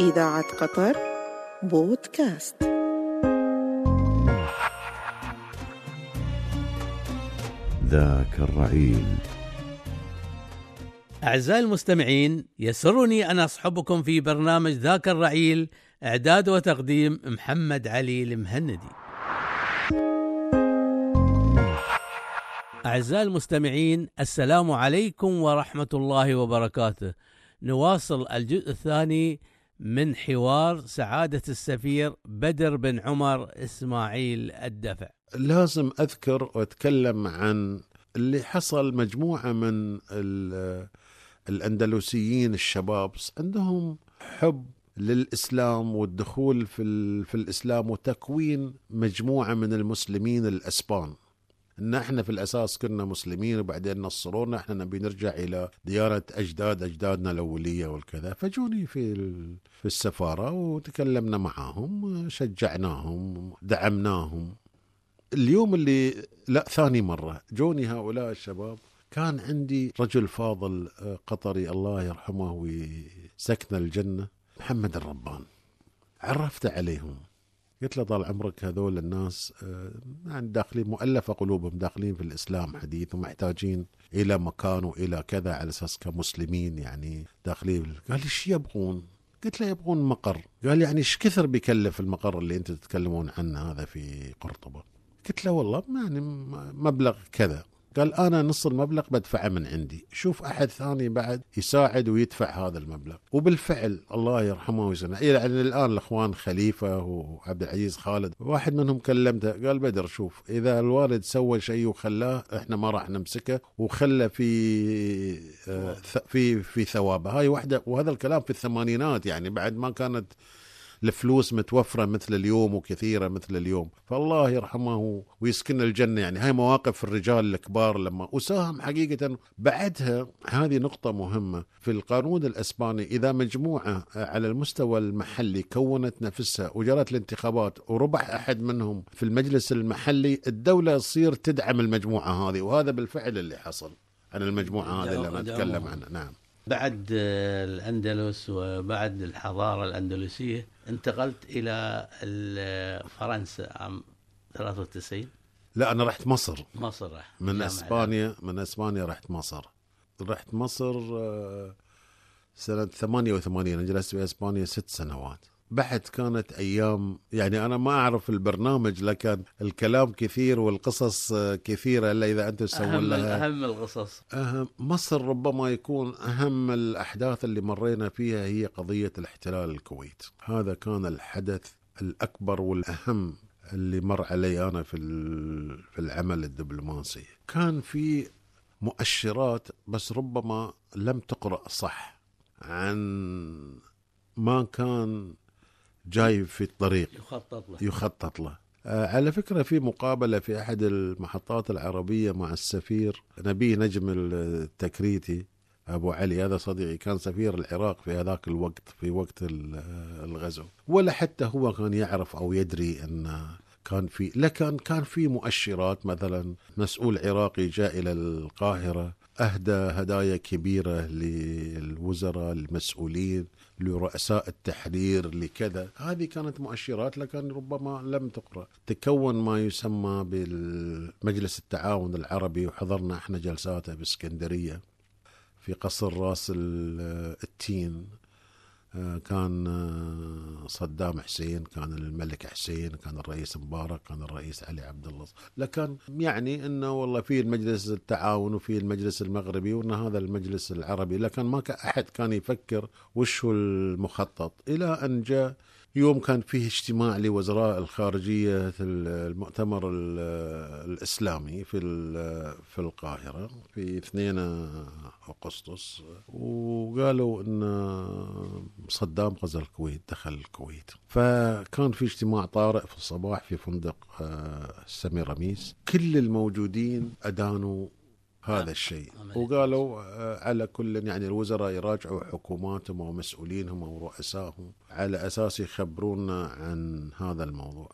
إذاعة قطر بودكاست. ذاك الرعيل. أعزائي المستمعين يسرني أن أصحبكم في برنامج ذاك الرعيل إعداد وتقديم محمد علي المهندي. أعزائي المستمعين السلام عليكم ورحمة الله وبركاته. نواصل الجزء الثاني من حوار سعادة السفير بدر بن عمر إسماعيل الدفع. لازم أذكر وأتكلم عن اللي حصل مجموعة من ال- الأندلسيين الشباب عندهم حب للإسلام والدخول في في الإسلام وتكوين مجموعة من المسلمين الأسبان. إن إحنا في الأساس كنا مسلمين وبعدين نصرونا إحنا نبي نرجع إلى ديانه أجداد أجدادنا الأولية والكذا. فجوني في في السفارة وتكلمنا معاهم شجعناهم دعمناهم. اليوم اللي لا ثاني مرة جوني هؤلاء الشباب كان عندي رجل فاضل آه، قطري الله يرحمه ويسكن الجنة محمد الربان. عرفت عليهم. قلت له طال عمرك هذول الناس آه، يعني داخلين مؤلفة قلوبهم داخلين في الإسلام حديث ومحتاجين إلى مكان وإلى كذا على أساس كمسلمين يعني داخلين. قال لي إيش يبغون؟ قلت له يبغون مقر. قال يعني إيش كثر بيكلف المقر اللي أنتم تتكلمون عنه هذا في قرطبة؟ قلت له والله يعني مبلغ كذا. قال أنا نص المبلغ بدفعه من عندي. شوف أحد ثاني بعد يساعد ويدفع هذا المبلغ. وبالفعل الله يرحمه ويسلمه إلى الآن الأخوان خليفة وعبد العزيز خالد. واحد منهم كلمته قال بدر شوف إذا الوالد سوى شيء وخلاه إحنا ما راح نمسكه وخلى في آه، في في ثوابه. هاي واحدة وهذا الكلام في الثمانينات يعني بعد ما كانت الفلوس متوفرة مثل اليوم وكثيرة مثل اليوم. فالله يرحمه ويسكن الجنة. يعني هاي مواقف الرجال الكبار لما وساهم حقيقة بعدها هذه نقطة مهمة. في القانون الأسباني إذا مجموعة على المستوى المحلي كونت نفسها وجرت الانتخابات وربح أحد منهم في المجلس المحلي الدولة تصير تدعم المجموعة هذه. وهذا بالفعل اللي حصل. عن المجموعة هذه اللي أنا أتكلم عنها. نعم. بعد الأندلس وبعد الحضارة الأندلسية انتقلت إلى فرنسا عام 93 لا أنا رحت مصر. مصر. راح من جامعة. إسبانيا من إسبانيا رحت مصر. رحت مصر آه، سنة 88 أنا جلست في إسبانيا ست سنوات. بعد كانت أيام يعني أنا ما أعرف البرنامج لكن الكلام كثير والقصص آه، كثيرة إلا إذا أنتم تسوون أهم لها. أهم القصص. أهم مصر ربما يكون أهم الأحداث اللي مرينا فيها هي قضية الاحتلال الكويت. هذا كان الحدث الأكبر والأهم اللي مر علي أنا في في العمل الدبلوماسي. كان في مؤشرات بس ربما لم تقرأ صح عن ما كان جاي في الطريق. يخطط له. يخطط له. آه، على فكرة في مقابلة في أحد المحطات العربية مع السفير نبي نجم التكريتي أبو علي. هذا صديقي كان سفير العراق في هذاك الوقت في وقت ال- الغزو. ولا حتى هو كان يعرف أو يدري أن كان في لكن كان في مؤشرات. مثلا مسؤول عراقي جاء إلى القاهرة أهدى هدايا كبيرة للوزراء المسؤولين. لرؤساء التحرير لكذا. هذه كانت مؤشرات لكن ربما لم تقرأ. تكون ما يسمى بالمجلس التعاون العربي وحضرنا إحنا جلساته بإسكندرية في قصر راس ال- التين. كان آه، صدام حسين كان الملك حسين كان الرئيس مبارك كان الرئيس علي عبد الله. لكن يعني إنه والله في المجلس التعاون وفي المجلس المغربي وإن هذا المجلس العربي لكن ما أحد كان يفكر وش هو المخطط. إلى أن جاء يوم كان فيه اجتماع لوزراء الخارجية المؤتمر ال- الإسلامي في في القاهرة في 2 أغسطس وقالوا أن صدام غزا الكويت دخل الكويت. فكان في اجتماع طارئ في الصباح في فندق آه، سميراميس كل الموجودين أدانوا هذا الشيء. عملية. وقالوا آه، على كل يعني الوزراء يراجعوا حكوماتهم ومسؤولينهم ورؤسائهم على أساس يخبرونا عن هذا الموضوع.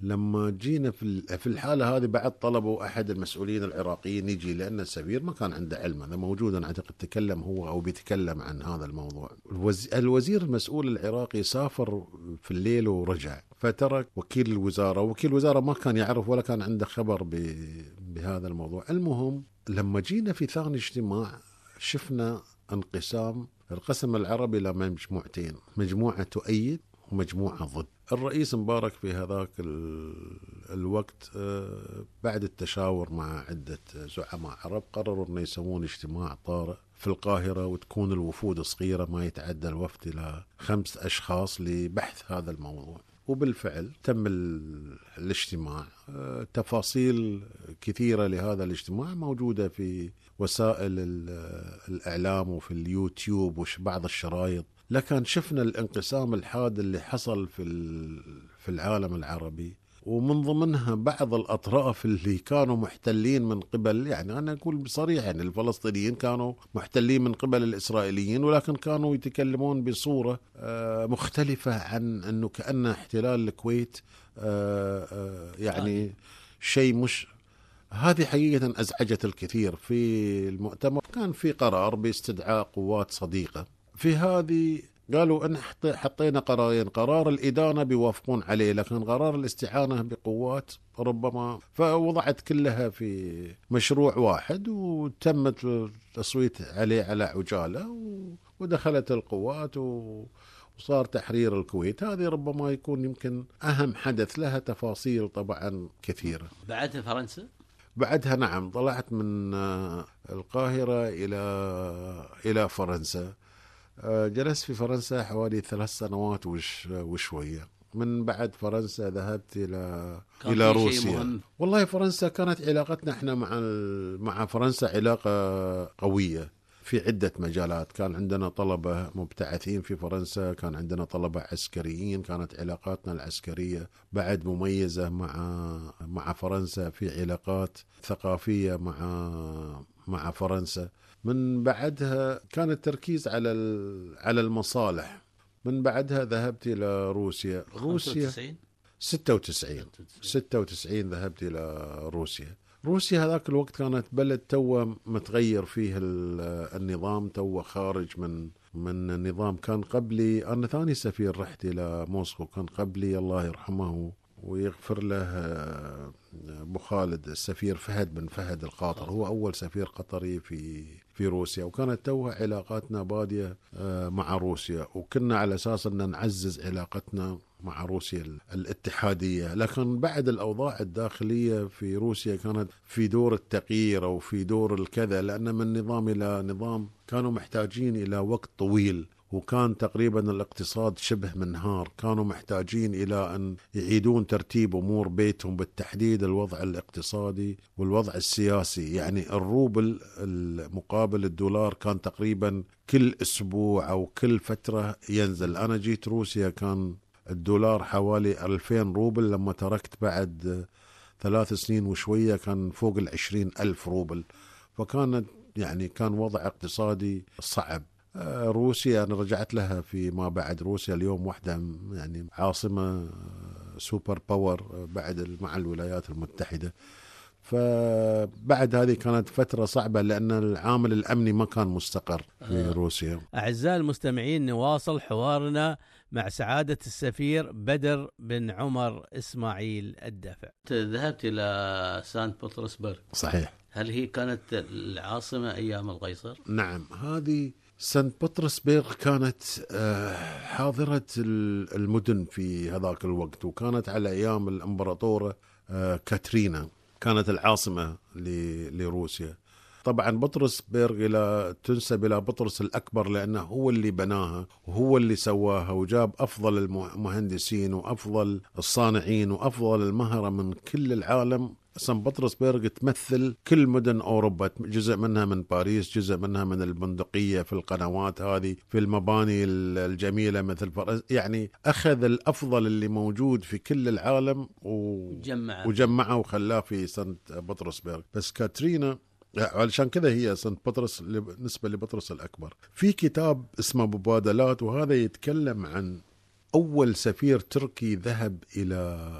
لما جينا في ال- في الحالة هذه بعد طلبوا أحد المسؤولين العراقيين يجي لأن السفير ما كان عنده علم هذا موجود أنا أعتقد تكلم هو أو بيتكلم عن هذا الموضوع. الوز- الوزير المسؤول العراقي سافر في الليل ورجع فترك وكيل الوزارة وكيل الوزارة ما كان يعرف ولا كان عنده خبر بهذا الموضوع. المهم لما جينا في ثاني اجتماع شفنا انقسام القسم العربي إلى مجموعتين مجموعة تؤيد ومجموعة ضد. الرئيس مبارك في هذاك ال- الوقت آه، بعد التشاور مع عدة زعماء عرب قرروا أن يسوون اجتماع طارئ في القاهرة وتكون الوفود صغيرة ما يتعدى الوفد إلى خمس أشخاص لبحث هذا الموضوع. وبالفعل تم ال- الاجتماع. آه، تفاصيل كثيرة لهذا الاجتماع موجودة في وسائل ال- الإعلام وفي اليوتيوب وبعض الشرايط. لكن شفنا الانقسام الحاد اللي حصل في في العالم العربي. ومن ضمنها بعض الأطراف اللي كانوا محتلين من قبل يعني أنا أقول بصريح يعني الفلسطينيين كانوا محتلين من قبل الإسرائيليين ولكن كانوا يتكلمون بصورة آه، مختلفة عن إنه كان احتلال الكويت آه، آه، يعني شيء مش هذه حقيقة أزعجت الكثير في المؤتمر. كان في قرار باستدعاء قوات صديقة. في هذه قالوا إن حط- حطينا قرارين قرار الإدانة بيوافقون عليه لكن قرار الاستعانة بقوات ربما فوضعت كلها في مشروع واحد وتم التصويت عليه على عجالة ودخلت القوات و وصار تحرير الكويت. هذه ربما يكون يمكن أهم حدث لها تفاصيل طبعا كثيرة. بعدها فرنسا؟ بعدها نعم طلعت من القاهرة إلى إلى فرنسا. جلست في فرنسا حوالي ثلاث سنوات وش وشوية. من بعد فرنسا ذهبت إلى كان إلى في شيء روسيا. والله فرنسا كانت علاقتنا إحنا مع مع فرنسا علاقة قوية في عدة مجالات. كان عندنا طلبة مبتعثين في فرنسا كان عندنا طلبة عسكريين كانت علاقاتنا العسكرية بعد مميزة مع مع فرنسا في علاقات ثقافية مع مع فرنسا. من بعدها كان التركيز على ال- على المصالح. من بعدها ذهبت إلى روسيا. روسيا 95 96 96 ذهبت إلى روسيا. روسيا هذاك الوقت كانت بلد تو متغير فيه ال- النظام تو خارج من من النظام. كان قبلي أنا ثاني سفير رحت إلى موسكو. كان قبلي الله يرحمه ويغفر له آه، أبو خالد السفير فهد بن فهد القاطر هو أول سفير قطري في في روسيا وكانت توها علاقاتنا بادية آه، مع روسيا. وكنا على أساس أن نعزز علاقتنا مع روسيا ال- الاتحادية. لكن بعد الأوضاع الداخلية في روسيا كانت في دور التغيير أو في دور الكذا لأن من نظام إلى نظام كانوا محتاجين إلى وقت طويل. وكان تقريبا الاقتصاد شبه منهار. كانوا محتاجين إلى أن يعيدون ترتيب أمور بيتهم بالتحديد الوضع الاقتصادي والوضع السياسي. يعني الروبل المقابل الدولار كان تقريبا كل أسبوع أو كل فترة ينزل. أنا جيت روسيا كان الدولار حوالي 2000 روبل. لما تركت بعد ثلاث سنين وشوية كان فوق العشرين ألف روبل. فكانت يعني كان وضع اقتصادي صعب. روسيا أنا رجعت لها في ما بعد. روسيا اليوم واحدة م- يعني عاصمة آه، super power آه، بعد مع الولايات المتحدة. فبعد هذه كانت فترة صعبة لأن العامل الأمني ما كان مستقر في آه. روسيا. أعزائي المستمعين نواصل حوارنا مع سعادة السفير بدر بن عمر إسماعيل الدافع. ذهبت إلى سانت بطرسبرغ. صحيح. هل هي كانت العاصمة أيام القيصر؟ نعم. هذه سانت بطرسبرغ كانت آه، حاضرة ال- المدن في هذاك الوقت وكانت على أيام الإمبراطورة آه، كاترينا كانت العاصمة لروسيا. طبعا بطرسبرغ إلى تنسب إلى بطرس الأكبر لأنه هو اللي بناها وهو اللي سواها وجاب أفضل المهندسين وأفضل الصانعين وأفضل المهرة من كل العالم. سان بطرسبرغ تمثل كل مدن أوروبا جزء منها من باريس جزء منها من البندقية في القنوات هذه في المباني ال- الجميلة مثل فرنسا يعني أخذ الأفضل اللي موجود في كل العالم و... جمع وجمعه وخلاه في سانت بطرسبرغ بس كاترينا علشان كذا هي سانت بطرس بالنسبة لبطرس الأكبر. في كتاب اسمه مبادلات وهذا يتكلم عن أول سفير تركي ذهب إلى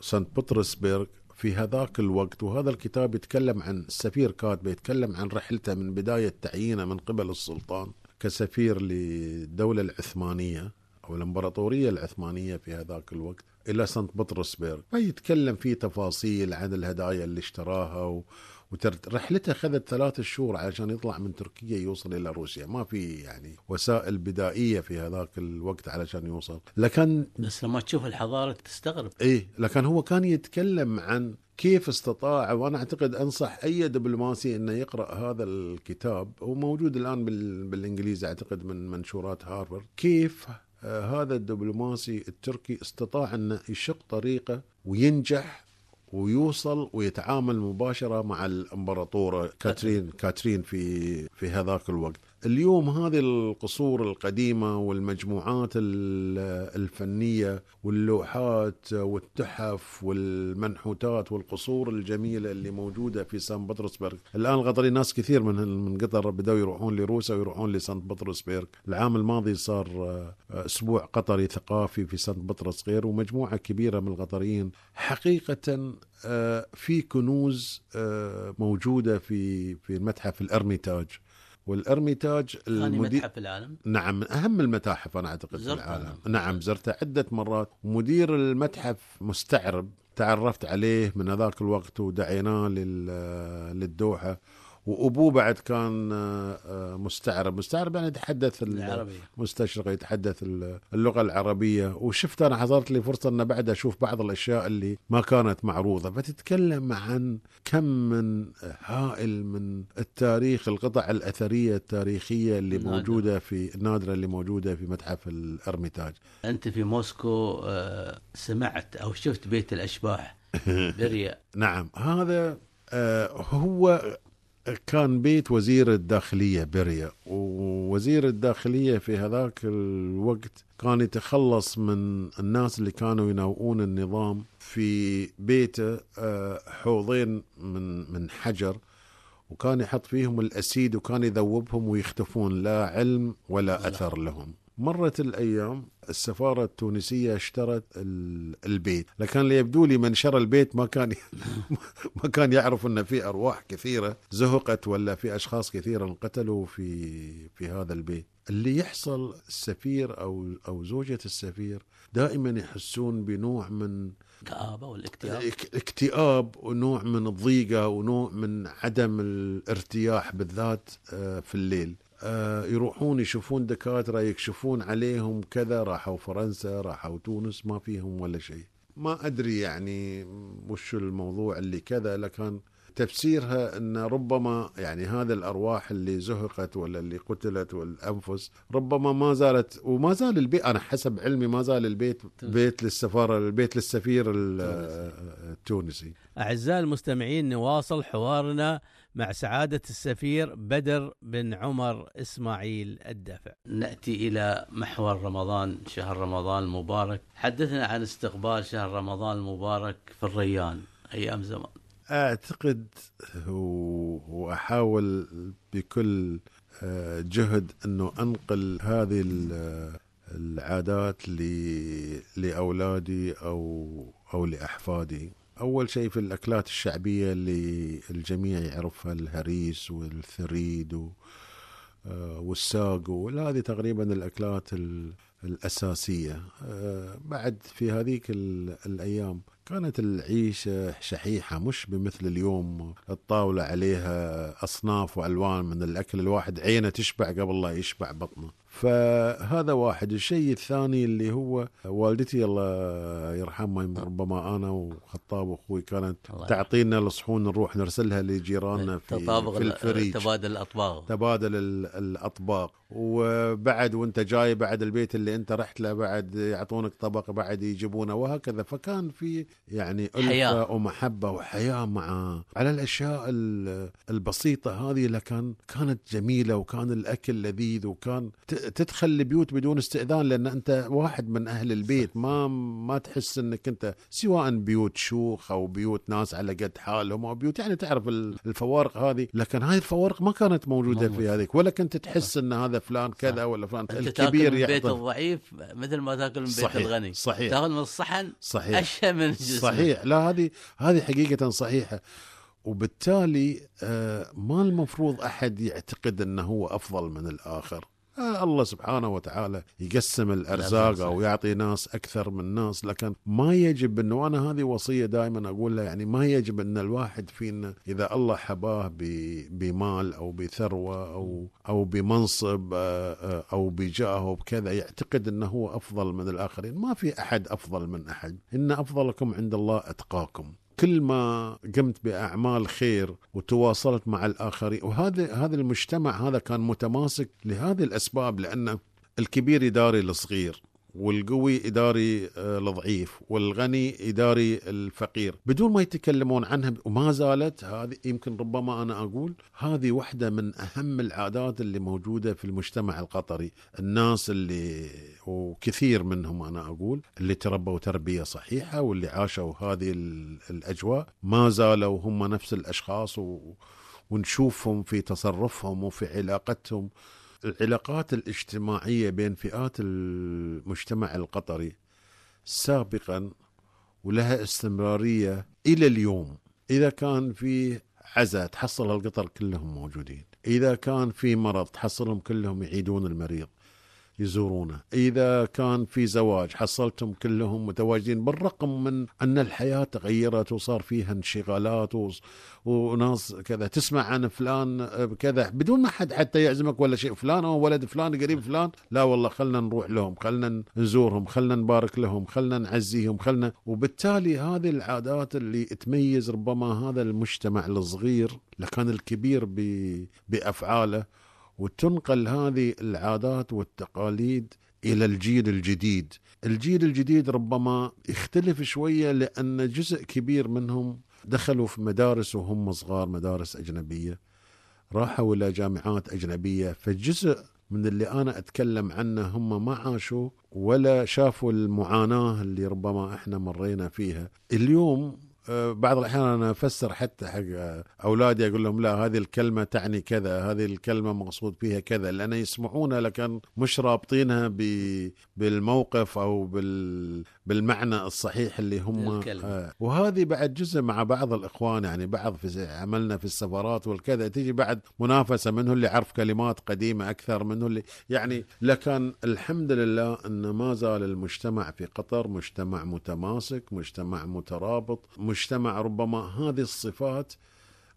سانت بطرسبرغ في هذاك الوقت. وهذا الكتاب يتكلم عن السفير كاتبه يتكلم عن رحلته من بداية تعيينه من قبل السلطان كسفير للدولة العثمانية أو الإمبراطورية العثمانية في هذاك الوقت إلى سانت بطرسبرغ. فيتكلم فيه تفاصيل عن الهدايا اللي اشتراها و... وترت... رحلته خذت ثلاث شهور عشان يطلع من تركيا يوصل إلى روسيا. ما في يعني وسائل بدائية في هذاك الوقت علشان يوصل. لكن بس لما تشوف الحضارة تستغرب. إيه لكن هو كان يتكلم عن كيف استطاع وأنا أعتقد أنصح أي دبلوماسي إنه يقرأ هذا الكتاب. هو موجود الآن بال... بالإنجليزي أعتقد من منشورات هارفارد. كيف آه هذا الدبلوماسي التركي استطاع إنه يشق طريقه وينجح ويوصل ويتعامل مباشرة مع الإمبراطورة كاترين كاترين في في هذاك الوقت. اليوم هذه القصور القديمة والمجموعات ال- الفنية واللوحات والتحف والمنحوتات والقصور الجميلة اللي موجودة في سان بطرسبرغ، الآن القطري ناس كثير من من قطر بدأوا يروحون لروسيا ويروحون لسان بطرسبرغ، العام الماضي صار آه، أسبوع قطري ثقافي في سانت بطرسبرغ ومجموعة كبيرة من القطريين حقيقة آه، في كنوز آه، موجودة في في متحف الأرميتاج. والارميتاج ثاني المدير متحف العالم. نعم من أهم المتاحف أنا أعتقد في العالم. نعم زرته عدة مرات. مدير المتحف مستعرب تعرفت عليه من هذاك الوقت ودعيناه لل- للدوحة. وأبوه بعد كان آه، آه، مستعرب. مستعرب يعني يتحدث ال- العربي. مستشرق يتحدث ال- اللغة العربية. وشفت أنا حصلت لي فرصة ان بعد أشوف بعض الأشياء اللي ما كانت معروضة. فتتكلم عن كم من هائل من التاريخ القطع الأثرية التاريخية اللي النادرة. موجودة في النادره اللي موجودة في متحف الأرميتاج. أنت في موسكو آه، سمعت أو شفت بيت الأشباح بريا. نعم. هذا هو كان بيت وزير الداخلية بريا ووزير الداخلية في هذاك الوقت كان يتخلص من الناس اللي كانوا يناوئون النظام في بيته آه، حوضين من من حجر وكان يحط فيهم الأسيد وكان يذوبهم ويختفون لا علم ولا أثر لهم. مرت الأيام السفارة التونسية اشترت ال- البيت. لكن يبدو لي من شرى البيت ما كان ما كان يعرف إن في أرواح كثيرة زهقت ولا في أشخاص كثيرة انقتلوا في في هذا البيت. اللي يحصل السفير أو أو زوجة السفير دائما يحسون بنوع من كآبة والاكتئاب. إك- اكتئاب ونوع من الضيقة ونوع من عدم الارتياح بالذات آه، في الليل. يروحون يشوفون دكاترة يكشفون عليهم كذا راحوا فرنسا راحوا تونس ما فيهم ولا شيء. ما أدري يعني وش الموضوع اللي كذا لكن تفسيرها إن ربما يعني هذا الأرواح اللي زهقت ولا اللي قتلت والأنفس ربما ما زالت وما زال البيت أنا حسب علمي ما زال البيت بيت للسفارة البيت للسفير ال- التونسي. أعزائي المستمعين نواصل حوارنا مع سعادة السفير بدر بن عمر إسماعيل الدافع. نأتي إلى محور رمضان شهر رمضان المبارك. حدثنا عن استقبال شهر رمضان المبارك في الريان أيام زمان. أعتقد و- واحاول بكل آه، جهد إنه أنقل هذه ال- العادات ل- لأولادي أو أو لأحفادي. أول شيء في الأكلات الشعبية اللي الجميع يعرفها الهريس والثريد و- آه، والساق وهذه تقريبا الأكلات ال- الأساسية. آه، بعد في هذيك ال- الأيام كانت العيشة شحيحة مش بمثل اليوم الطاولة عليها أصناف وألوان من الأكل الواحد عينه تشبع قبل لا يشبع بطنه فهذا واحد. الشيء الثاني اللي هو والدتي الله يرحمها ربما أنا وخطاب وأخوي كانت تعطينا الصحون نروح نرسلها لجيراننا في, في الفريج. تبادل الأطباق. تبادل ال- الأطباق. وبعد وانت جاي بعد البيت اللي انت رحت له بعد يعطونك طبق بعد يجيبونه وهكذا. فكان في يعني ألفة حياة. ومحبة وحياة مع على الأشياء ال- البسيطة هذه. لكن كانت جميلة وكان الأكل لذيذ وكان تدخل البيوت بدون استئذان لأن أنت واحد من أهل البيت. ما ما تحس إنك أنت سواء بيوت شيوخ أو بيوت ناس على قد حالهم أو بيوت. يعني تعرف الفوارق هذه. لكن هاي الفوارق ما كانت موجودة في هذيك. ولا كنت تحس إن هذا فلان كذا ولا فلان. أنت الكبير من بيت الضعيف مثل ما تاكل من بيت صحيح. الغني. صحيح. تاخذ من الصحن صحيح. أشهى من جسمك صحيح. لا هذه هذه حقيقة صحيحة. وبالتالي آه، ما المفروض أحد يعتقد إنه هو أفضل من الآخر. آه الله سبحانه وتعالى يقسم الأرزاق أو يعطي ناس أكثر من ناس لكن ما يجب إنه أنا هذه وصية دائما أقول له يعني ما يجب إن الواحد فينا إذا الله حباه بمال أو بثروة أو أو بمنصب آه، آه، أو بجاه أو بكذا يعتقد إنه هو أفضل من الآخرين. ما في أحد أفضل من أحد. إن أفضلكم عند الله أتقاكم. كل ما قمت بأعمال خير وتواصلت مع الآخرين وهذا هذا المجتمع هذا كان متماسك لهذه الأسباب لأن الكبير يداري الصغير والقوي إداري آه، الضعيف والغني إداري الفقير. بدون ما يتكلمون عنها وما زالت هذه يمكن ربما أنا أقول هذه واحدة من أهم العادات اللي موجودة في المجتمع القطري. الناس اللي وكثير منهم أنا أقول اللي تربوا تربية صحيحة واللي عاشوا هذه الأجواء ما زالوا هم نفس الأشخاص و ونشوفهم في تصرفهم وفي علاقتهم العلاقات الاجتماعية بين فئات المجتمع القطري سابقا ولها استمرارية إلى اليوم. إذا كان في عزاء تحصل القطر كلهم موجودين. إذا كان في مرض تحصلهم كلهم يعيدون المريض. يزورونه. إذا كان في زواج حصلتم كلهم متواجدين بالرقم من أن الحياة تغيرت وصار فيها انشغالات وناس كذا. تسمع عن فلان كذا بدون ما حد حتى يعزمك ولا شيء. فلان أو ولد فلان قريب فلان. لا والله خلنا نروح لهم خلنا نزورهم خلنا نبارك لهم خلنا نعزيهم خلنا. وبالتالي هذه العادات اللي تميز ربما هذا المجتمع الصغير لكان الكبير بأفعاله وتنقل هذه العادات والتقاليد إلى الجيل الجديد. الجيل الجديد ربما يختلف شوية لأن جزء كبير منهم دخلوا في مدارس وهم صغار مدارس أجنبية راحوا إلى جامعات أجنبية. فجزء من اللي أنا أتكلم عنه هم ما عاشوا ولا شافوا المعاناة اللي ربما إحنا مرينا فيها. اليوم بعض الأحيان أنا أفسر حتى حق أولادي أقول لهم لا هذه الكلمة تعني كذا هذه الكلمة مقصود فيها كذا لأن يسمعونها لكن مش رابطينها بالموقف أو بال بالمعنى الصحيح اللي هم آه وهذه بعد جزء مع بعض الإخوان يعني بعض في عملنا في السفارات والكذا تيجي بعد منافسة منه اللي عرف كلمات قديمة أكثر منه اللي يعني لكن الحمد لله إن ما زال المجتمع في قطر مجتمع متماسك مجتمع مترابط مجتمع ربما هذه الصفات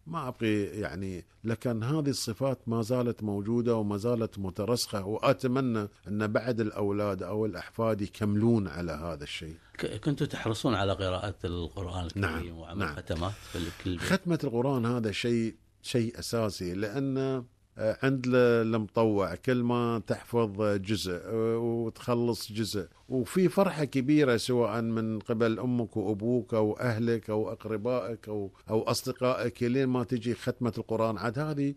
ما ابغي يعني لكن هذه الصفات ما زالت موجودة وما زالت مترسخة وأتمنى أن بعد الأولاد أو الأحفاد يكملون على هذا الشيء. كنتوا تحرصون على قراءة القرآن الكريم نعم وعمل نعم. ختمات في الكل ختمة القرآن هذا شيء شيء أساسي لأن عند المطوع كل ما تحفظ جزء وتخلص جزء. وفي فرحة كبيرة سواء من قبل أمك وأبوك أو أهلك أو أقربائك أو, أو أصدقائك لين ما تجي ختمة القرآن. عاد هذه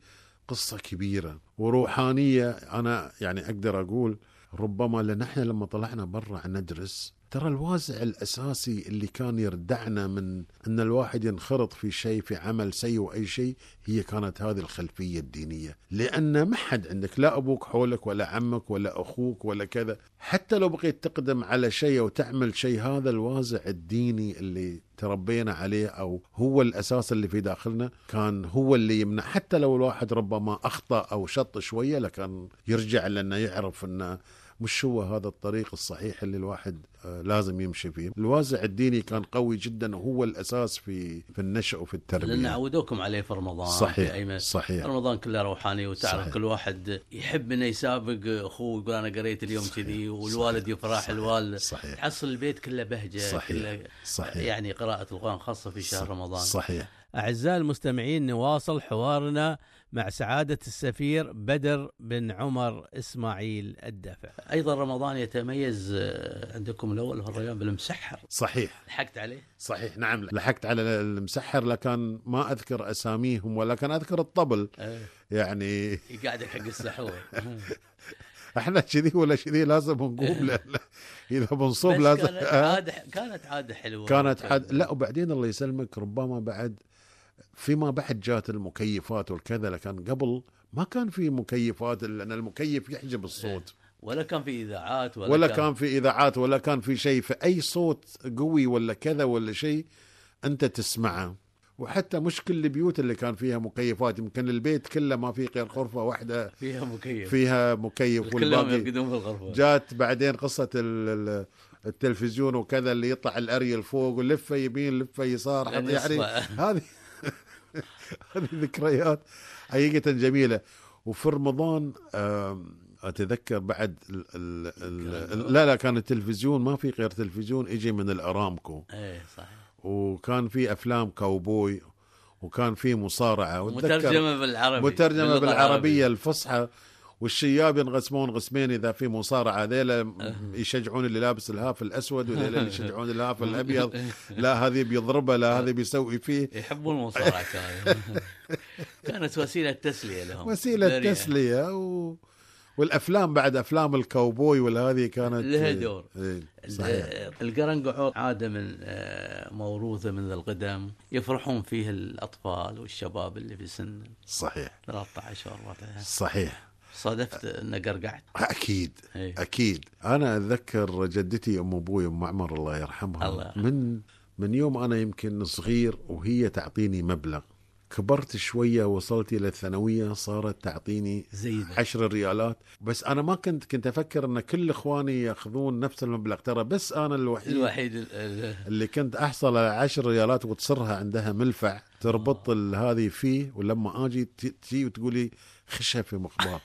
قصة كبيرة وروحانية. أنا يعني أقدر أقول ربما لأن إحنا لما طلعنا برا ندرس ترى الوازع الأساسي اللي كان يردعنا من أن الواحد ينخرط في شيء في عمل سيء واي شيء هي كانت هذه الخلفية الدينية، لأن ما حد عندك لا أبوك حولك ولا عمك ولا أخوك ولا كذا، حتى لو بقيت تقدم على شيء أو تعمل شيء هذا الوازع الديني اللي تربينا عليه أو هو الأساس اللي في داخلنا كان هو اللي يمنع. حتى لو الواحد ربما أخطأ أو شط شوية لكن يرجع لأنه يعرف أنه مش هو هذا الطريق الصحيح اللي الواحد آه، لازم يمشي فيه الوازع الديني كان قوي جدا وهو الأساس في في النشأ وفي التربية لأن عودوكم عليه في رمضان صحيح في أيمن. صحيح رمضان كله روحاني وتعرف صحيح. كل واحد يحب إنه يسابق أخوه يقول أنا قريت اليوم كذي والوالد يفرح صحيح. الوالد صحيح تحصل البيت كله بهجة صحيح. كله صحيح يعني قراءة القرآن خاصة في شهر رمضان صحيح أعزائي المستمعين نواصل حوارنا مع سعادة السفير بدر بن عمر إسماعيل الدفع أيضا رمضان يتميز آه، عندكم الأول في الريان بالمسحر. صحيح. لحقت عليه؟ صحيح نعم لحقت على المسحر لكن ما أذكر أساميهم ولكن أذكر الطبل. أيه. يعني قاعد حق السحور. إحنا كذي ولا كذي لازم نقوم لأن إذا بنصوم لازم كانت. عاده كانت عادة حلوة. كانت حد لا وبعدين الله يسلمك ربما بعد فيما بعد جات المكيفات والكذا لكن قبل ما كان في مكيفات لأن المكيف يحجب الصوت. ولا كان في إذاعات ولا, ولا كان في إذاعات ولا كان في شيء. فأي صوت قوي ولا كذا ولا شيء أنت تسمعه. وحتى مش كل البيوت اللي كان فيها مكيفات يمكن البيت كله ما في غير غرفة واحدة. فيها مكيف. فيها مكيف كلهم يرقدون في الغرفة. جات بعدين قصة ال- ال- التلفزيون وكذا اللي يطلع الأريل فوق ولفه يمين لفه يسار يعني. هذه هذه ذكريات حقيقة جميلة. وفي رمضان أتذكر بعد ال ال ال لا لا كان التلفزيون ما في غير تلفزيون يجي من الأرامكو. إيه صحيح. وكان في أفلام كاوبوي وكان في مصارعة. مترجمة بالعربي. مترجمة بالعربية الفصحى. والشياب ينقسمون قسمين إذا في مصارعة. ذيلا. يشجعون اللي لابس الهاف الأسود وذيلا اللي يشجعون الهاف الأبيض. لا هذه بيضربه لا هذه بيسوي فيه. يحبون المصارعة كانوا كانت وسيلة تسلية لهم. وسيلة تسلية و... والأفلام بعد أفلام الكاوبوي والهذه كانت لها دور. إيه، صحيح. القرنقعور عادة من آه، موروثة من القدم. يفرحون فيه الأطفال والشباب اللي في سن صحيح. 13 14 صحيح. صادفت إن قرقعت. أكيد إيه. أكيد. أنا أتذكر جدتي أم أبوي أم معمر الله يرحمها. الله. من من يوم أنا يمكن صغير وهي تعطيني مبلغ كبرت شوية وصلت إلى الثانوية صارت تعطيني زيد عشر ريالات. بس أنا ما كنت كنت أفكر إن كل إخواني يأخذون نفس المبلغ. ترى بس أنا الوحيد الوحيد ال- ال- اللي كنت أحصل على عشر ريالات وتصرها عندها ملفع تربط ال- هذه فيه. ولما آجي ت- تجي وتقولي خشها في مخبار.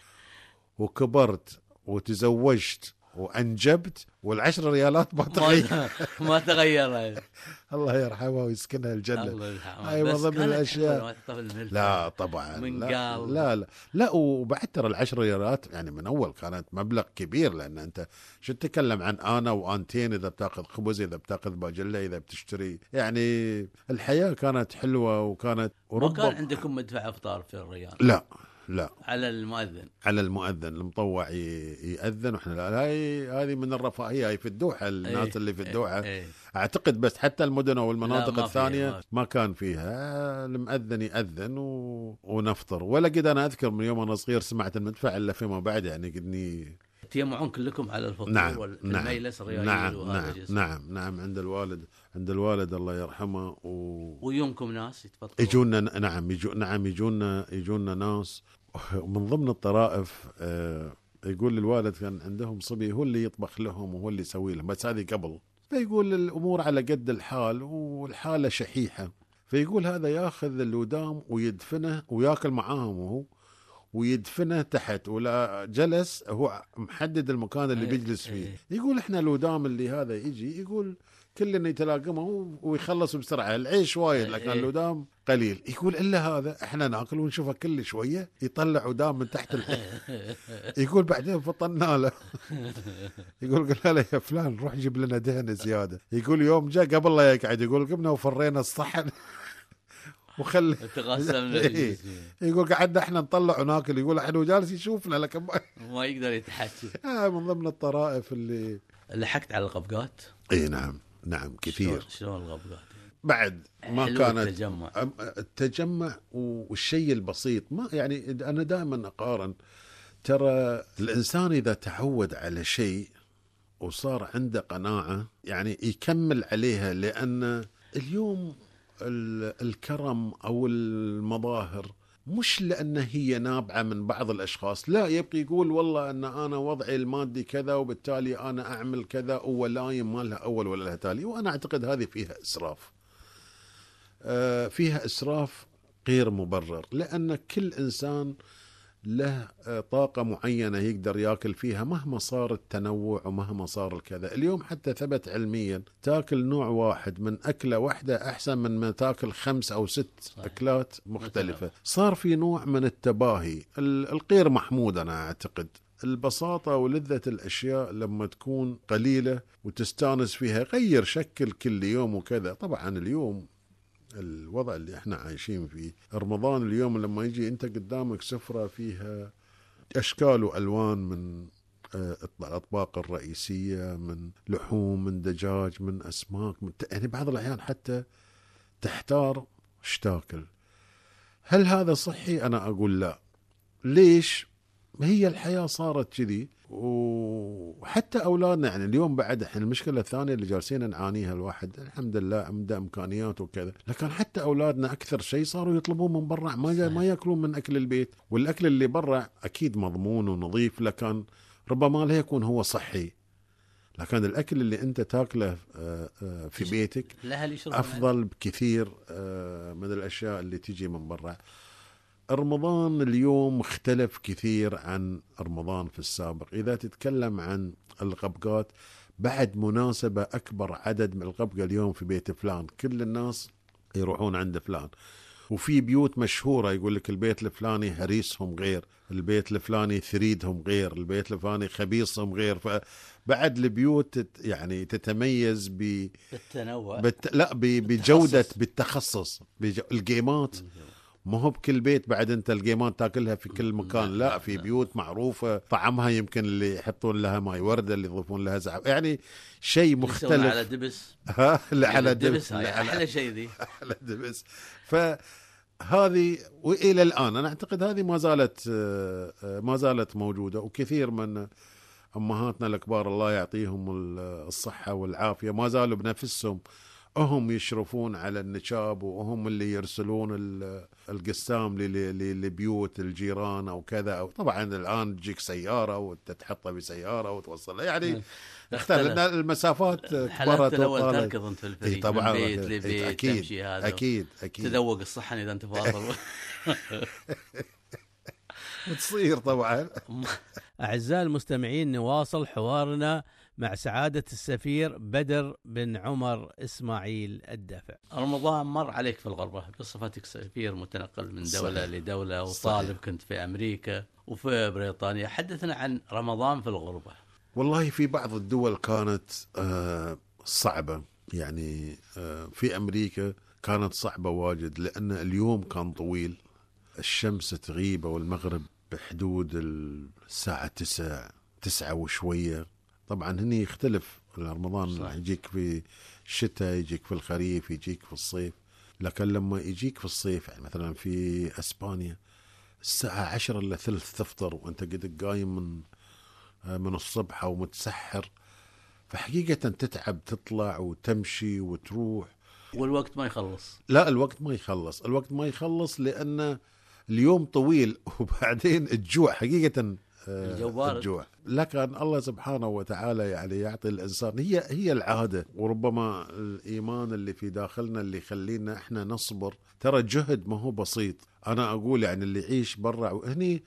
وكبرت وتزوجت وأنجبت والعشر ريالات ما تغير. ما تغير. الله يرحمها ويسكنها الجنة. الله يرحمه. هاي من ضمن بالملفة. لا طبعا. من لا. لا لا. لا وبعد ترى العشر ريالات يعني من أول كانت مبلغ كبير لأن أنت شو تتكلم عن أنا وأنتين إذا بتأخذ خبز إذا بتأخذ باجلة إذا بتشتري؟ يعني الحياة كانت حلوة وكانت ما كان وربما عندكم مدفع افطار في الريال؟ لا. لا. على المؤذن. على المؤذن المطوع يأذن وإحنا لا هاي هذه من الرفاهية هاي في الدوحة الناس إيه، اللي في إيه، الدوحة. إيه. أعتقد بس حتى المدن والمناطق لا، ما الثانية ما ما كان فيها. المؤذن يأذن و... ونفطر. ولا قد أنا أذكر من يوم أنا صغير سمعت المدفع إلا فيما بعد يعني قدني تجمعون كلكم على الفطور نعم والميلس نعم الريايل نعم وهذا نعم. نعم نعم عند الوالد. عند الوالد الله يرحمه و... ويومكم ناس يتفطرون يجونا نعم يجو نعم يجونا يجونا ناس. ومن ضمن الطرائف آه، يقول الوالد كان عندهم صبي هو اللي يطبخ لهم وهو اللي يسوي لهم بس هذه قبل. فيقول الأمور على قد الحال والحالة شحيحة. فيقول هذا ياخذ الودام ويدفنه وياكل معاهم هو ويدفنه تحت ولا جلس هو محدد المكان اللي إيه، بيجلس فيه. إيه. يقول إحنا الودام اللي هذا يجي يقول كلنا يتلاقمه ويخلص بسرعة. العيش وايد لكن إيه. الودام قليل. يقول إلا هذا إحنا ناكل ونشوفه كل شوية يطلع ودام من تحت ال... يقول بعدين فطنا له. يقول قلنا له يا فلان روح جيب لنا دهن زيادة. يقول يوم جاء قبل لا يقعد يقول قمنا وفرينا الصحن. وخلي تقسمنا إيه. يقول قعدنا إحنا نطلع وناكل. يقول إحنا وجالس يشوفنا لكن ما ما يقدر يتحكي. آه من ضمن الطرائف اللي لحقت على القبقات اي نعم. نعم كثير. شلون- القبقات بعد ما كانت التجمع. التجمع والشيء البسيط ما يعني أنا دائما أقارن ترى الإنسان إذا تعود على شيء وصار عنده قناعة يعني يكمل عليها لأن اليوم ال- الكرم أو المظاهر مش لأن هي نابعة من بعض الأشخاص. لا يبقى يقول والله أن أنا وضعي المادي كذا وبالتالي أنا أعمل كذا ولايم ما لها أول ولا لها تالي. وأنا أعتقد هذه فيها إسراف. آه، فيها إسراف غير مبرر لأن كل إنسان له آه، طاقة معينة يقدر ياكل فيها مهما صار التنوع ومهما صار الكذا. اليوم حتى ثبت علميا تاكل نوع واحد من أكلة واحدة أحسن من ما تاكل خمس أو ست صحيح. أكلات مختلفة. صار في نوع من التباهي. ال- الغير محمود أنا أعتقد. البساطة ولذة الأشياء لما تكون قليلة وتستانس فيها غير شكل كل يوم وكذا. طبعا اليوم الوضع اللي إحنا عايشين فيه. رمضان اليوم لما يجي أنت قدامك سفرة فيها أشكال وألوان من آه، الأطباق الرئيسية من لحوم من دجاج من أسماك من يعني بعض الأحيان حتى تحتار إيش تاكل هل هذا صحي؟ أنا أقول لا. ليش؟ هي الحياة صارت كذي. وحتى أولادنا يعني اليوم بعد إحنا المشكلة الثانية اللي جالسين نعانيها الواحد الحمد لله عنده إمكانيات وكذا. لكن حتى أولادنا أكثر شيء صاروا يطلبون من برا ما ما يأكلون من أكل البيت. والأكل اللي برا أكيد مضمون ونظيف لكن ربما لا يكون هو صحي. لكن الأكل اللي أنت تاكله آه، آه، في بيتك أفضل بكثير آه، من الأشياء اللي تجي من برا. رمضان اليوم مختلف كثير عن رمضان في السابق. إذا تتكلم عن القبقات بعد مناسبة أكبر عدد من القبقة اليوم في بيت فلان كل الناس يروحون عند فلان. وفي بيوت مشهورة يقول لك البيت الفلاني هريسهم غير البيت الفلاني ثريدهم غير البيت الفلاني خبيصهم غير. فبعد البيوت تت- يعني تتميز ب بالتنوع. بت... لا ب... بجودة بالتخصص. بالتخصص بج... الجيمات ما هو بكل بيت بعد انت اللقيمات تاكلها في كل مكان. لا، لا, لا، في لا. بيوت معروفة طعمها يمكن اللي يحطون لها ماي وردة اللي يضيفون لها زعفران. يعني شيء مختلف. على دبس. ها؟ اللي على الدبس دبس. على أحلى شيء ذي. على دبس. فهذه وإلى الآن أنا أعتقد هذه ما زالت آه، آه، ما زالت موجودة. وكثير من أمهاتنا الكبار الله يعطيهم ال- الصحة والعافية ما زالوا بنفسهم هم يشرفون على النشاب وهم اللي يرسلون ال- القسام لبيوت الجيران أو كذا. أو طبعا الآن تجيك سيارة وانت تحطها بسيارة وتوصلها. يعني اختلف. اختلف. لأن المسافات كبرت الأول. تركض أنت في الفريق طبعا. من بيت. لبيت أكيد تمشي هذا. أكيد أكيد. تذوق الصحن إذا أنت فاضل وتصير طبعا. أعزائي المستمعين نواصل حوارنا مع سعادة السفير بدر بن عمر إسماعيل الدافع. رمضان مر عليك في الغربة بصفتك سفير متنقل من دولة صحيح. لدولة وطالب صحيح. كنت في أمريكا وفي بريطانيا. حدثنا عن رمضان في الغربة. والله في بعض الدول كانت آه، صعبة. يعني آه، في أمريكا كانت صعبة واجد لأن اليوم كان طويل. الشمس تغيب والمغرب بحدود الساعة تسعة تسعة وشوية. طبعا هني يختلف. رمضان صح. يجيك في الشتاء يجيك في الخريف يجيك في الصيف. لكن لما يجيك في الصيف يعني مثلا في إسبانيا الساعة عشرة إلا ثلث تفطر وأنت قد قايم من من الصبح أو متسحر. فحقيقة تتعب تطلع وتمشي وتروح. والوقت ما يخلص. لا الوقت ما يخلص. الوقت ما يخلص لأن اليوم طويل وبعدين الجوع. حقيقة الجو بارد. الجوع لكن الله سبحانه وتعالى يعني يعطي الإنسان هي هي العادة. وربما الإيمان اللي في داخلنا اللي يخلينا إحنا نصبر. ترى جهد ما هو بسيط. أنا أقول يعني اللي يعيش برا وهني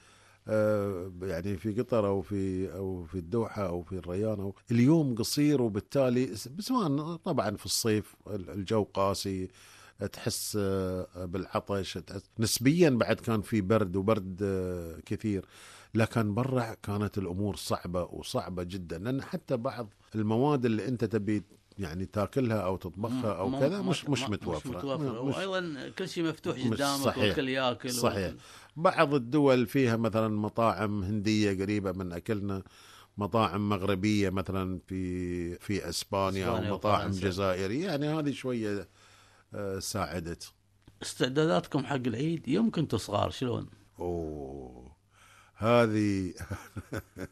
آه، يعني في قطر أو في أو في الدوحة أو في الريان أو اليوم قصير وبالتالي سواء طبعا في الصيف الجو قاسي تحس آه، بالعطش تحس نسبيا بعد كان في برد وبرد آه، كثير. لكن برا كانت الأمور صعبة وصعبة جدا لأن حتى بعض المواد اللي أنت تبي يعني تاكلها أو تطبخها أو كذا مش مش متوفره مش متوفرة. مش- وأيضا كل شيء مفتوح قدامك. والكل ياكل صحيح. بعض الدول فيها مثلا مطاعم هندية قريبة من أكلنا مطاعم مغربية مثلا في في إسبانيا أو مطاعم. جزائرية. يعني هذه شوية آه، ساعدت. استعداداتكم حق العيد يوم كنتوا صغار شلون؟ أوه. هذه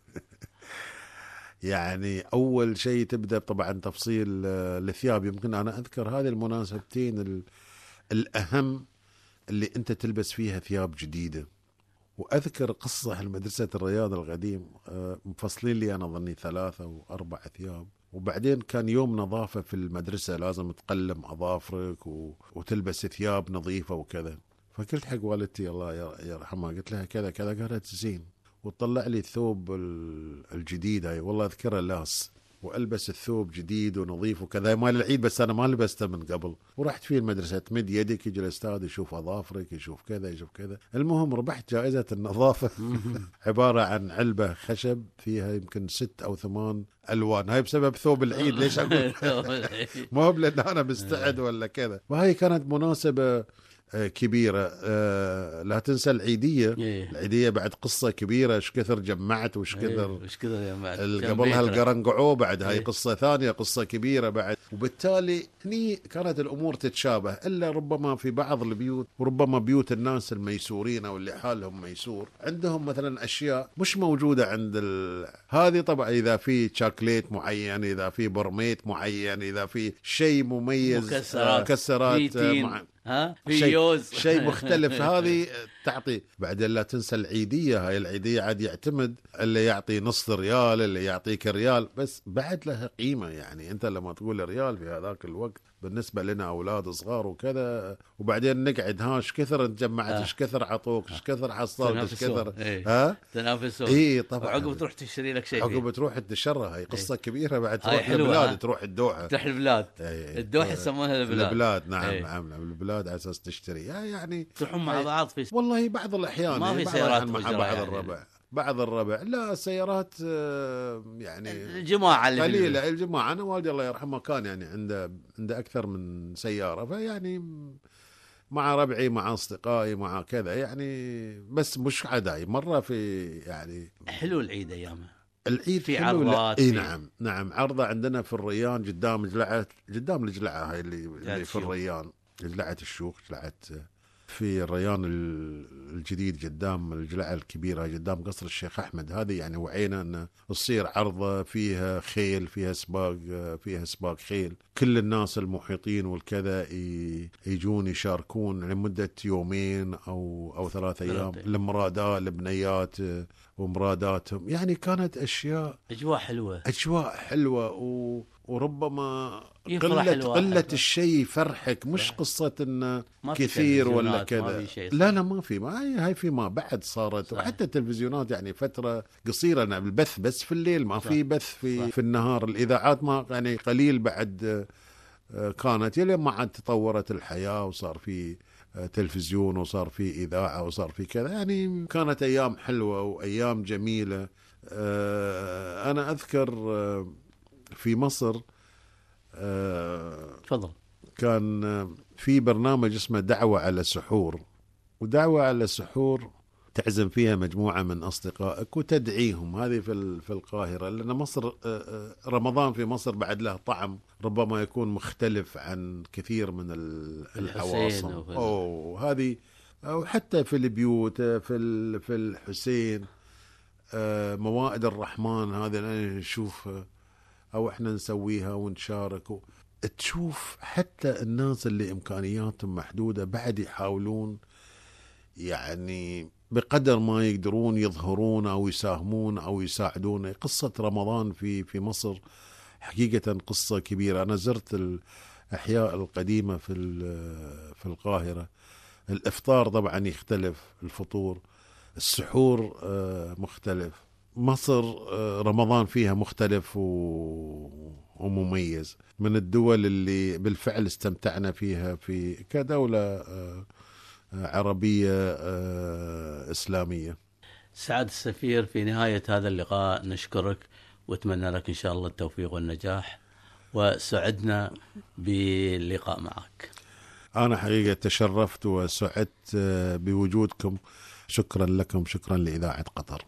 يعني أول شيء تبدأ طبعا تفصيل آه، الثياب يمكن أنا أذكر هذه المناسبتين ال- الأهم اللي أنت تلبس فيها ثياب جديدة. وأذكر قصة المدرسة الرياض القديم آه، مفصلين لي أنا ظني ثلاثة أو أربع ثياب وبعدين كان يوم نظافة في المدرسة لازم تقلم أظافرك و... وتلبس ثياب نظيفة وكذا. فقلت حق والدتي الله ير- يرحمها. قلت لها كذا كذا. قالت زين. وطلع لي الثوب ال- الجديد هاي والله أذكره لاس وألبس الثوب جديد ونظيف وكذا. مال العيد بس أنا ما لبسته من قبل. ورحت فيه المدرسة تمد يدك يجي الأستاذ يشوف أظافرك يشوف كذا يشوف كذا. المهم ربحت جائزة النظافة. عبارة عن علبة خشب فيها يمكن ست أو ثمان ألوان. هاي بسبب ثوب العيد ليش أقول؟ ما هو لأن أنا مستعد ولا كذا. وهي كانت مناسبة كبيرة. آه، لا تنسى العيدية. إيه. العيدية بعد قصة كبيرة. إيش كثر جمعت وإيش إيه، كثر وش كثر كم قبلها القرنقعو بعد هاي إيه. قصة ثانية قصة كبيرة بعد. وبالتالي هني كانت الأمور تتشابه إلا ربما في بعض البيوت وربما بيوت الناس الميسورين أو اللي حالهم ميسور. عندهم مثلا أشياء مش موجودة عند ال... هذه طبعا إذا في شاكليت معين إذا في برميت معين إذا في شيء مميز آه، مكسرات. مكسرات آه، مع... ها؟ في شيء يوز. شيء مختلف. هذه تعطي بعدين لا تنسى العيدية. هاي العيدية عاد يعتمد اللي يعطي نص ريال اللي يعطيك ريال بس بعد لها قيمة يعني. أنت لما تقول ريال في هذاك الوقت بالنسبة لنا أولاد صغار وكذا وبعدين نقعد ها إيش كثر انت جمعت آه. إيش كثر عطوك إيش كثر حصلت إيش. كثر إيه. ها تنافسون اي طبعا وعقب تروح تشتري لك شيء. عقب تروح تشرها هي قصة كبيرة بعد تروح البلاد ها؟ تروح الدوحة تروح البلاد إيه. الدوحة آه. يسمونها البلاد البلاد نعم إيه. نعم البلاد على أساس تشتري يعني تروحون مع بعض في والله بعض الأحيان ما في بعض سيارات مع بعض يعني. الربع بعض الربع. لا سيارات آه، يعني الجماعة اللي. قليلة. الجماعة أنا والدي الله يرحمه كان يعني عنده عنده أكثر من سيارة فيعني مع ربعي مع أصدقائي مع كذا يعني بس مش عداي. مرة في يعني حلو العيد أيامه. العيد في عرضات، إي نعم نعم. عرضة عندنا في الريان قدام جلعة قدام الجلعه هاي اللي, اللي في. الريان جلعه الشيوخ جلعة في الريان ال- الجديد قدام الجلعة الكبيرة قدام قصر الشيخ أحمد. هذه يعني وعينا ان تصير عرضة فيها خيل فيها سباق فيها سباق خيل. كل الناس المحيطين والكذا يجون يشاركون لمدة يومين أو أو ثلاث أيام. المرادات البنيات ومراداتهم يعني كانت أشياء أجواء حلوة. أجواء حلوة و... وربما الواحد. قله الشيء يفرحك مش قصة انه ما في كثير ولا كذا. لا لا ما في ما هي هاي في ما بعد صارت صح. وحتى التلفزيونات يعني فترة قصيرة أنا البث بس في الليل ما صح. في بث في صح. في النهار الإذاعات ما يعني قليل بعد آه، كانت يلين ما عاد تطورت الحياة وصار في آه، تلفزيون وصار في إذاعة وصار في كذا يعني كانت أيام حلوة وأيام جميلة آه، أنا أذكر آه، في مصر آه، تفضل. كان في برنامج اسمه دعوة على سحور ودعوة على سحور تعزم فيها مجموعة من أصدقائك وتدعيهم. هذه في في القاهرة لأن مصر آه، آه، رمضان في مصر بعد له طعم ربما يكون مختلف عن كثير من ال- الحسين العواصم وفي ال- أو هذه أو حتى في البيوت آه، في في الحسين آه، موائد الرحمن هذه أنا نشوفها أو إحنا نسويها ونشارك. و... تشوف حتى الناس اللي امكانياتهم محدودة بعد يحاولون يعني بقدر ما يقدرون يظهرون أو يساهمون أو يساعدون. قصة رمضان في في مصر حقيقة قصة كبيرة. أنا زرت الأحياء القديمة في في القاهرة. الإفطار طبعا يختلف الفطور السحور آه، مختلف. مصر آه، رمضان فيها مختلف و... ومميز. من الدول اللي بالفعل استمتعنا فيها في كدولة آه، آه، عربية إسلامية. سعد السفير في نهاية هذا اللقاء نشكرك وأتمنى لك إن شاء الله التوفيق والنجاح وسعدنا باللقاء معك. أنا حقيقة تشرفت وسعدت بوجودكم. شكرا لكم شكرا لإذاعة قطر.